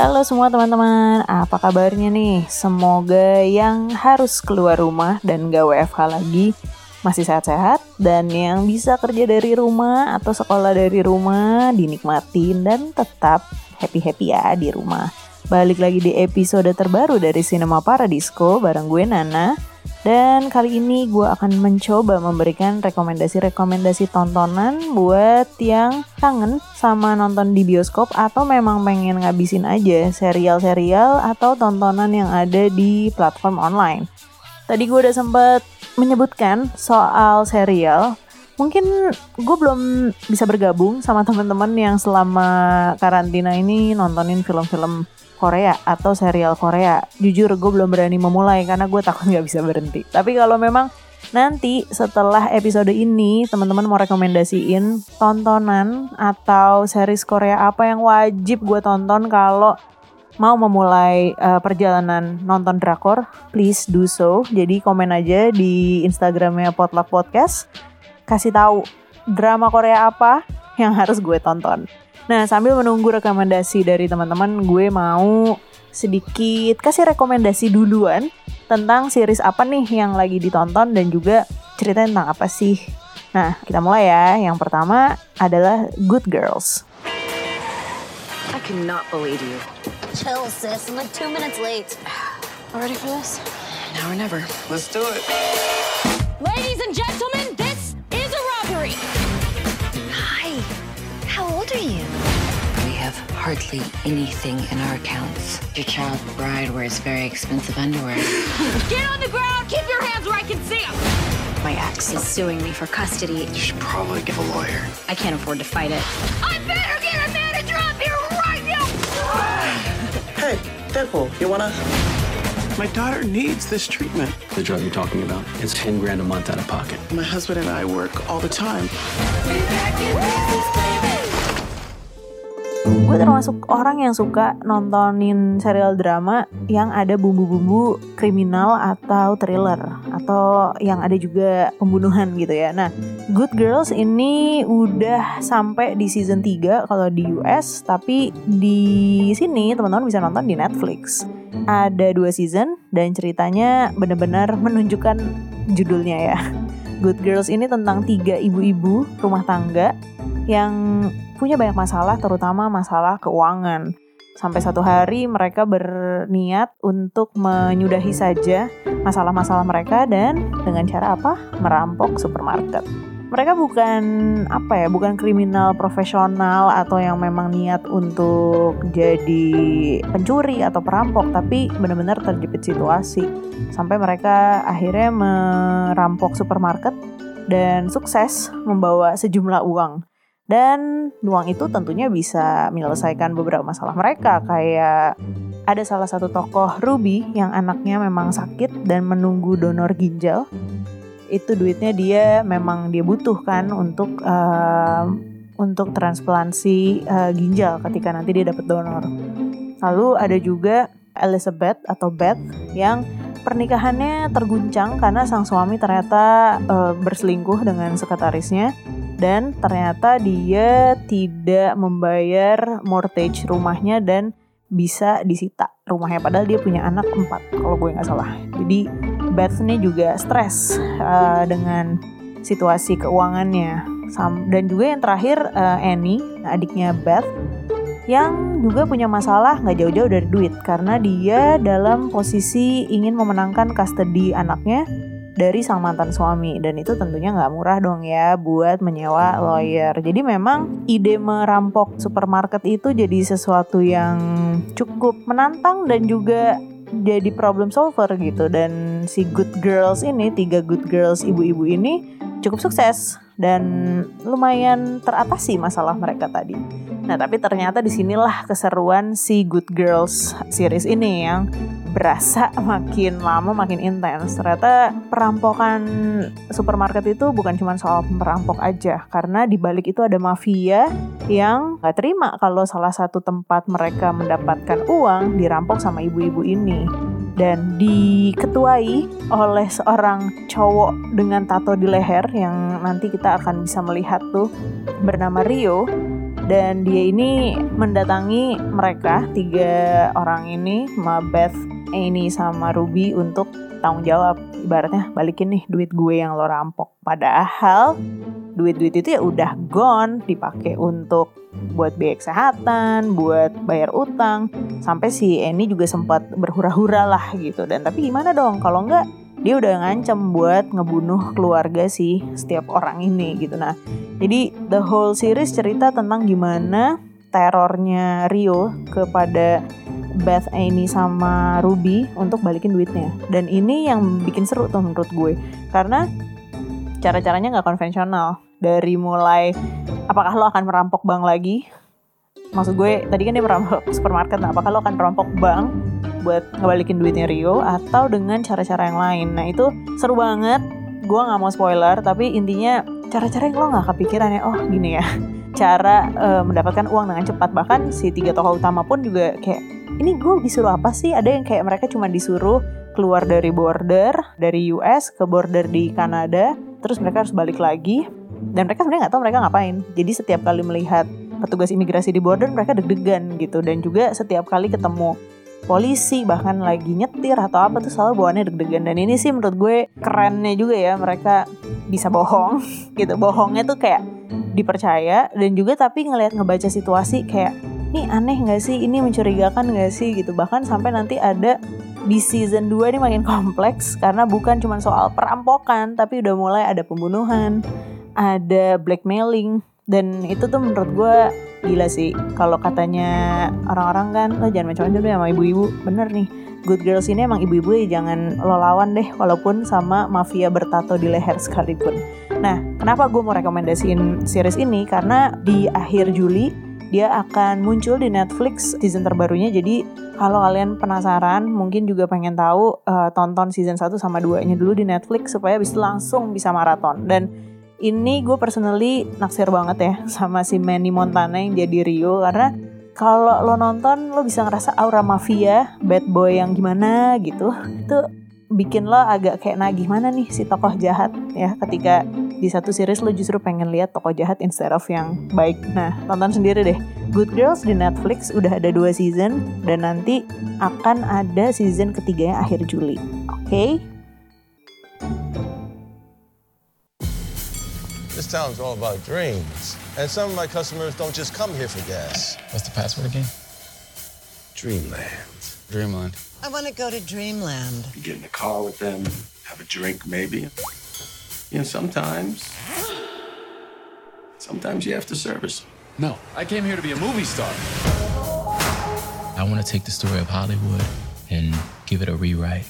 Halo semua teman-teman, apa kabarnya nih? Semoga yang harus keluar rumah dan gak WFH lagi masih sehat-sehat dan yang bisa kerja dari rumah atau sekolah dari rumah dinikmatin dan tetap happy-happy ya di rumah. Balik lagi di episode terbaru dari Cinema Paradisco bareng gue Nana. Dan kali ini gue akan mencoba memberikan rekomendasi-rekomendasi tontonan buat yang kangen sama nonton di bioskop atau memang pengen ngabisin aja serial-serial atau tontonan yang ada di platform online. Tadi gue udah sempet menyebutkan soal serial. Mungkin gue belum bisa bergabung sama teman-teman yang selama karantina ini nontonin film-film Korea atau serial Korea. Jujur gue belum berani memulai karena gue takut nggak bisa berhenti. Tapi kalau memang nanti setelah episode ini teman-teman mau rekomendasiin tontonan atau series Korea apa yang wajib gue tonton kalau mau memulai uh, perjalanan nonton drakor, please do so. Jadi komen aja di Instagramnya Potluck Podcast, kasih tahu drama Korea apa yang harus gue tonton. Nah, sambil menunggu rekomendasi dari teman-teman, gue mau sedikit kasih rekomendasi duluan tentang series apa nih yang lagi ditonton dan juga cerita tentang apa sih. Nah, kita mulai ya. Yang pertama adalah Good Girls. I cannot believe you. Chill, sis. I'm like two minutes late. Ready for this? Now or never. Let's do it. Ladies and gentlemen, this is a robbery. Hi. How old are you? We have hardly anything in our accounts. Your child bride wears very expensive underwear. Get on the ground. Keep your hands where I can see them. My ex is suing me for custody. You should probably get a lawyer. I can't afford to fight it. I better get a manager up here right now. Hey, Deadpool, you wanna? My daughter needs this treatment. The drug you're talking about is 10 grand a month out of pocket. My husband and I work all the time. Gue termasuk orang yang suka nontonin serial drama yang ada bumbu-bumbu kriminal atau thriller atau yang ada juga pembunuhan gitu ya. Nah, Good Girls ini udah sampai di season 3 kalau di US, tapi di sini teman-teman bisa nonton di Netflix. Ada dua season dan ceritanya benar-benar menunjukkan judulnya ya. Good Girls ini tentang tiga ibu-ibu rumah tangga yang punya banyak masalah, terutama masalah keuangan. Sampai satu hari mereka berniat untuk menyudahi saja masalah-masalah mereka dan dengan cara apa? Merampok supermarket. Mereka bukan apa ya, bukan kriminal profesional atau yang memang niat untuk jadi pencuri atau perampok, tapi benar-benar terjepit situasi sampai mereka akhirnya merampok supermarket dan sukses membawa sejumlah uang. Dan uang itu tentunya bisa menyelesaikan beberapa masalah mereka kayak ada salah satu tokoh Ruby yang anaknya memang sakit dan menunggu donor ginjal. Itu duitnya dia memang dia butuhkan untuk uh, untuk transplantasi uh, ginjal ketika nanti dia dapat donor. Lalu ada juga Elizabeth atau Beth yang pernikahannya terguncang karena sang suami ternyata uh, berselingkuh dengan sekretarisnya dan ternyata dia tidak membayar mortgage rumahnya dan bisa disita rumahnya. Padahal dia punya anak empat kalau gue nggak salah. Jadi Beth ini juga stres uh, dengan situasi keuangannya. Dan juga yang terakhir uh, Annie adiknya Beth yang juga punya masalah nggak jauh-jauh dari duit. Karena dia dalam posisi ingin memenangkan custody anaknya dari sang mantan suami dan itu tentunya nggak murah dong ya buat menyewa lawyer. Jadi memang ide merampok supermarket itu jadi sesuatu yang cukup menantang dan juga jadi problem solver gitu dan si good girls ini tiga good girls ibu-ibu ini cukup sukses dan lumayan teratasi masalah mereka tadi. Nah tapi ternyata di sinilah keseruan si Good Girls series ini yang berasa makin lama makin intens. Ternyata perampokan supermarket itu bukan cuma soal perampok aja, karena di balik itu ada mafia yang nggak terima kalau salah satu tempat mereka mendapatkan uang dirampok sama ibu-ibu ini. Dan diketuai oleh seorang cowok dengan tato di leher yang nanti kita akan bisa melihat tuh bernama Rio dan dia ini mendatangi mereka tiga orang ini, Beth, Amy sama Ruby untuk tanggung jawab. Ibaratnya balikin nih duit gue yang lo rampok. Padahal duit-duit itu ya udah gone dipakai untuk buat biaya kesehatan, buat bayar utang, sampai si Eni juga sempat berhura-hura lah gitu. Dan tapi gimana dong kalau enggak dia udah ngancem buat ngebunuh keluarga si setiap orang ini gitu. Nah, jadi the whole series cerita tentang gimana terornya Rio kepada Beth Amy sama Ruby untuk balikin duitnya. Dan ini yang bikin seru tuh menurut gue. Karena cara-caranya nggak konvensional. Dari mulai apakah lo akan merampok bank lagi? Maksud gue tadi kan dia merampok supermarket. Nah, apakah lo akan merampok bank buat ngebalikin duitnya Rio atau dengan cara-cara yang lain? Nah itu seru banget. Gue nggak mau spoiler, tapi intinya cara-cara yang lo nggak kepikiran ya. Oh gini ya, cara uh, mendapatkan uang dengan cepat. Bahkan si tiga tokoh utama pun juga kayak ini gue disuruh apa sih? Ada yang kayak mereka cuma disuruh keluar dari border dari US ke border di Kanada, terus mereka harus balik lagi. Dan mereka sebenarnya nggak tahu mereka ngapain. Jadi setiap kali melihat petugas imigrasi di border mereka deg-degan gitu dan juga setiap kali ketemu polisi bahkan lagi nyetir atau apa tuh selalu bawaannya deg-degan. Dan ini sih menurut gue kerennya juga ya mereka bisa bohong gitu. Bohongnya tuh kayak dipercaya dan juga tapi ngelihat ngebaca situasi kayak ini aneh gak sih? Ini mencurigakan gak sih? Gitu. Bahkan sampai nanti ada di season 2 ini makin kompleks karena bukan cuma soal perampokan tapi udah mulai ada pembunuhan ada blackmailing. Dan itu tuh menurut gue gila sih kalau katanya orang-orang kan lo jangan macam-macam deh sama ibu-ibu bener nih Good Girls ini emang ibu-ibu ya jangan lo lawan deh walaupun sama mafia bertato di leher sekalipun nah kenapa gue mau rekomendasiin series ini karena di akhir Juli dia akan muncul di Netflix season terbarunya. Jadi kalau kalian penasaran, mungkin juga pengen tahu, uh, tonton season 1 sama 2-nya dulu di Netflix supaya bisa langsung bisa maraton. Dan ini gue personally naksir banget ya sama si Manny Montana yang jadi Rio karena kalau lo nonton lo bisa ngerasa aura mafia, bad boy yang gimana gitu. Itu bikin lo agak kayak nah gimana nih si tokoh jahat ya ketika di satu series lo justru pengen lihat tokoh jahat instead of yang baik. Nah tonton sendiri deh. Good Girls di Netflix udah ada dua season dan nanti akan ada season ketiganya akhir Juli. Oke? Okay? This town's all about dreams. And some of my customers don't just come here for gas. What's the password again? Dreamland. Dreamland. I want to go to Dreamland. You get in the car with them, have a drink maybe. You know, sometimes, sometimes you have to service. No, I came here to be a movie star. I want to take the story of Hollywood and give it a rewrite.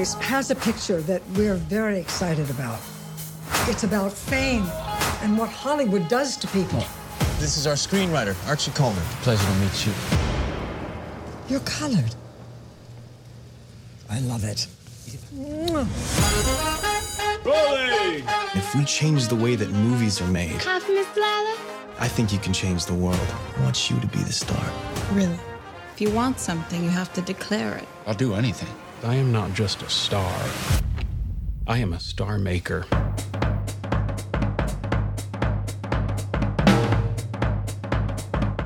Ace has a picture that we're very excited about. It's about fame and what Hollywood does to people. This is our screenwriter, Archie Coleman. Pleasure to meet you. You're colored. I love it. Rolling! If we change the way that movies are made, Coffee, Miss Lala? I think you can change the world. I want you to be the star. Really? If you want something, you have to declare it. I'll do anything. I am not just a star. I am a star maker.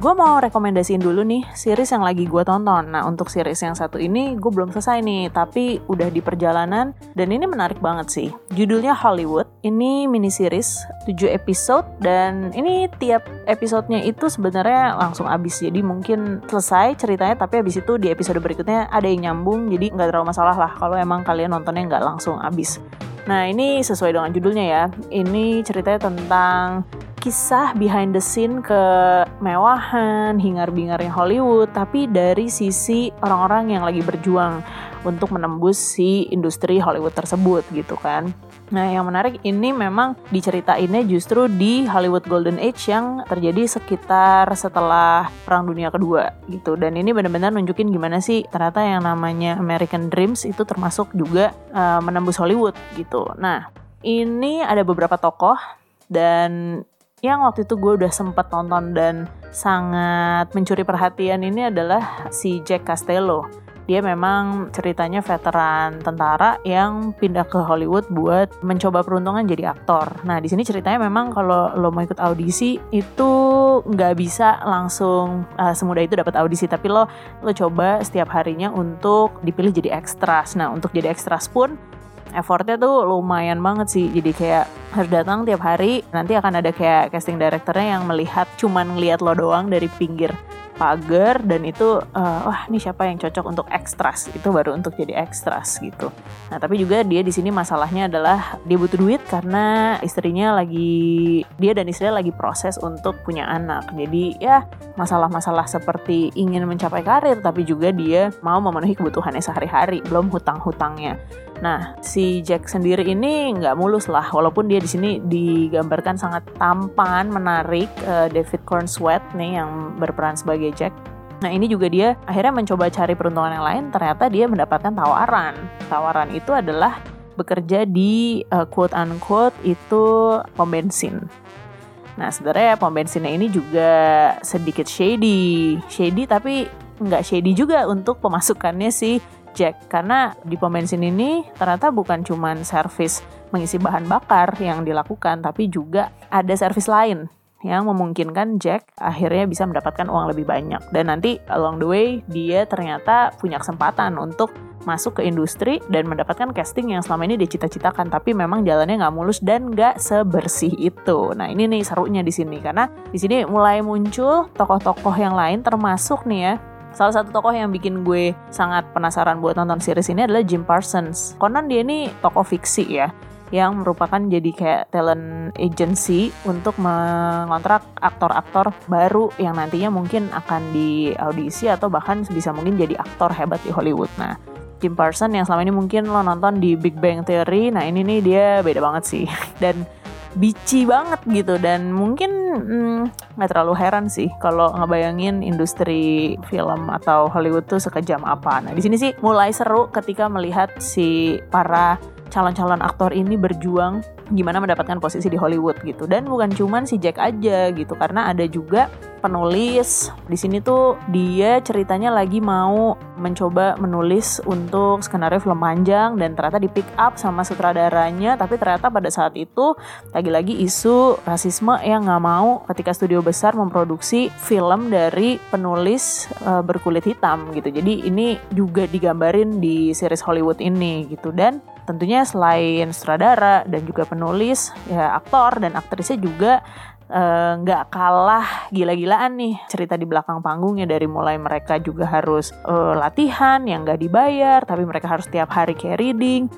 Gue mau rekomendasiin dulu nih series yang lagi gue tonton. Nah untuk series yang satu ini gue belum selesai nih, tapi udah di perjalanan dan ini menarik banget sih. Judulnya Hollywood. Ini mini series 7 episode dan ini tiap episodenya itu sebenarnya langsung abis. Jadi mungkin selesai ceritanya, tapi abis itu di episode berikutnya ada yang nyambung. Jadi nggak terlalu masalah lah kalau emang kalian nontonnya nggak langsung abis. Nah ini sesuai dengan judulnya ya. Ini ceritanya tentang kisah behind the scene kemewahan, hingar-bingarnya Hollywood, tapi dari sisi orang-orang yang lagi berjuang untuk menembus si industri Hollywood tersebut gitu kan. Nah yang menarik ini memang diceritainnya justru di Hollywood Golden Age yang terjadi sekitar setelah Perang Dunia Kedua gitu. Dan ini benar-benar nunjukin gimana sih ternyata yang namanya American Dreams itu termasuk juga uh, menembus Hollywood gitu. Nah ini ada beberapa tokoh dan yang waktu itu gue udah sempet nonton dan sangat mencuri perhatian ini adalah si Jack Castello. dia memang ceritanya veteran tentara yang pindah ke Hollywood buat mencoba peruntungan jadi aktor. Nah di sini ceritanya memang kalau lo mau ikut audisi itu nggak bisa langsung uh, semudah itu dapat audisi, tapi lo lo coba setiap harinya untuk dipilih jadi ekstras. Nah untuk jadi ekstras pun effortnya tuh lumayan banget sih jadi kayak harus datang tiap hari nanti akan ada kayak casting directornya yang melihat cuman ngeliat lo doang dari pinggir pagar dan itu uh, wah ini siapa yang cocok untuk ekstras itu baru untuk jadi ekstras gitu. Nah tapi juga dia di sini masalahnya adalah dia butuh duit karena istrinya lagi dia dan istrinya lagi proses untuk punya anak. Jadi ya masalah-masalah seperti ingin mencapai karir tapi juga dia mau memenuhi kebutuhannya sehari-hari belum hutang-hutangnya. Nah, si Jack sendiri ini nggak mulus lah, walaupun dia di sini digambarkan sangat tampan, menarik. Uh, David Cornsweet nih yang berperan sebagai Jack. Nah ini juga dia akhirnya mencoba cari peruntungan yang lain, ternyata dia mendapatkan tawaran. Tawaran itu adalah bekerja di uh, quote unquote itu pom bensin. Nah sebenarnya pom bensinnya ini juga sedikit shady, shady tapi nggak shady juga untuk pemasukannya si Jack. Karena di pom bensin ini ternyata bukan cuma servis mengisi bahan bakar yang dilakukan tapi juga ada servis lain yang memungkinkan Jack akhirnya bisa mendapatkan uang lebih banyak. Dan nanti along the way dia ternyata punya kesempatan untuk masuk ke industri dan mendapatkan casting yang selama ini dicita-citakan tapi memang jalannya nggak mulus dan nggak sebersih itu. Nah ini nih serunya di sini karena di sini mulai muncul tokoh-tokoh yang lain termasuk nih ya Salah satu tokoh yang bikin gue sangat penasaran buat nonton series ini adalah Jim Parsons. Konon dia ini tokoh fiksi ya, yang merupakan jadi kayak talent agency untuk mengontrak aktor-aktor baru yang nantinya mungkin akan di audisi atau bahkan bisa mungkin jadi aktor hebat di Hollywood. Nah, Jim Parsons yang selama ini mungkin lo nonton di Big Bang Theory, nah ini nih dia beda banget sih. Dan bici banget gitu dan mungkin hmm, nggak hmm, terlalu heran sih kalau ngebayangin industri film atau Hollywood tuh sekejam apa. Nah di sini sih mulai seru ketika melihat si para calon-calon aktor ini berjuang gimana mendapatkan posisi di Hollywood gitu dan bukan cuman si Jack aja gitu karena ada juga penulis. Di sini tuh dia ceritanya lagi mau mencoba menulis untuk skenario film panjang dan ternyata di pick up sama sutradaranya. Tapi ternyata pada saat itu lagi-lagi isu rasisme yang nggak mau ketika studio besar memproduksi film dari penulis uh, berkulit hitam gitu. Jadi ini juga digambarin di series Hollywood ini gitu. Dan tentunya selain sutradara dan juga penulis ya aktor dan aktrisnya juga nggak uh, kalah gila-gilaan nih cerita di belakang panggungnya. Dari mulai mereka juga harus uh, latihan yang nggak dibayar tapi mereka harus tiap hari kayak reading.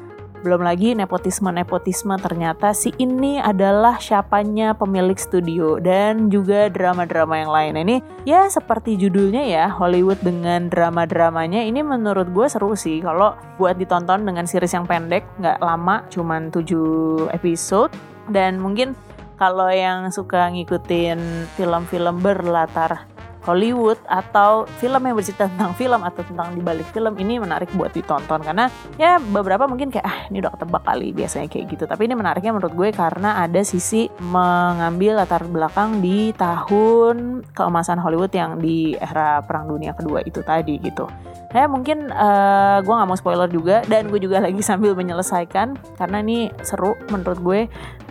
Belum lagi nepotisme-nepotisme ternyata si ini adalah siapanya pemilik studio dan juga drama-drama yang lain. Ini ya seperti judulnya ya Hollywood dengan drama-dramanya. Ini menurut gue seru sih. Kalau buat ditonton dengan series yang pendek nggak lama cuman 7 episode. Dan mungkin kalau yang suka ngikutin film-film berlatar Hollywood atau film yang bercerita tentang film atau tentang dibalik film ini menarik buat ditonton. Karena ya beberapa mungkin kayak ah ini udah ketebak kali biasanya kayak gitu. Tapi ini menariknya menurut gue karena ada sisi mengambil latar belakang di tahun keemasan Hollywood yang di era Perang Dunia Kedua itu tadi gitu ya mungkin uh, gue nggak mau spoiler juga dan gue juga lagi sambil menyelesaikan karena ini seru menurut gue.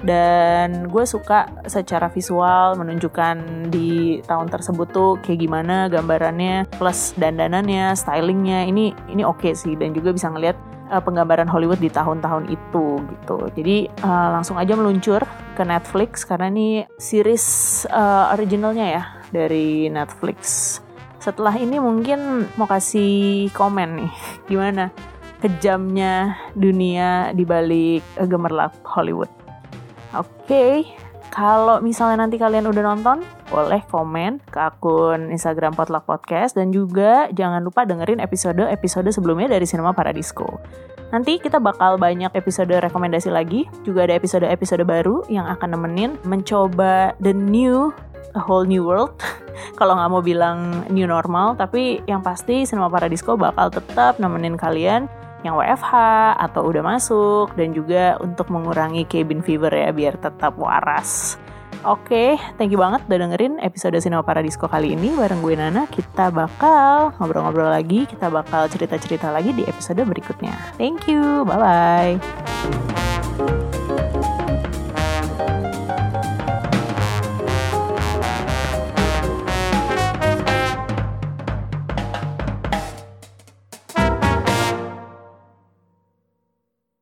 Dan gue suka secara visual menunjukkan di tahun tersebut tuh kayak gimana gambarannya plus dandanannya stylingnya. Ini ini oke okay sih dan juga bisa ngeliat uh, penggambaran Hollywood di tahun-tahun itu gitu. Jadi uh, langsung aja meluncur ke Netflix karena ini series uh, originalnya ya dari Netflix setelah ini mungkin mau kasih komen nih gimana kejamnya dunia di balik gemerlap Hollywood Oke, okay. kalau misalnya nanti kalian udah nonton, boleh komen ke akun Instagram Potluck Podcast dan juga jangan lupa dengerin episode-episode sebelumnya dari Cinema Paradisco. Nanti kita bakal banyak episode rekomendasi lagi, juga ada episode-episode baru yang akan nemenin mencoba the new a whole new world. Kalau nggak mau bilang new normal, tapi yang pasti Cinema Paradisco bakal tetap nemenin kalian yang WFH atau udah masuk dan juga untuk mengurangi cabin fever ya biar tetap waras. Oke, thank you banget udah dengerin episode Sinema Paradisco kali ini bareng gue Nana. Kita bakal ngobrol-ngobrol lagi, kita bakal cerita-cerita lagi di episode berikutnya. Thank you, bye-bye.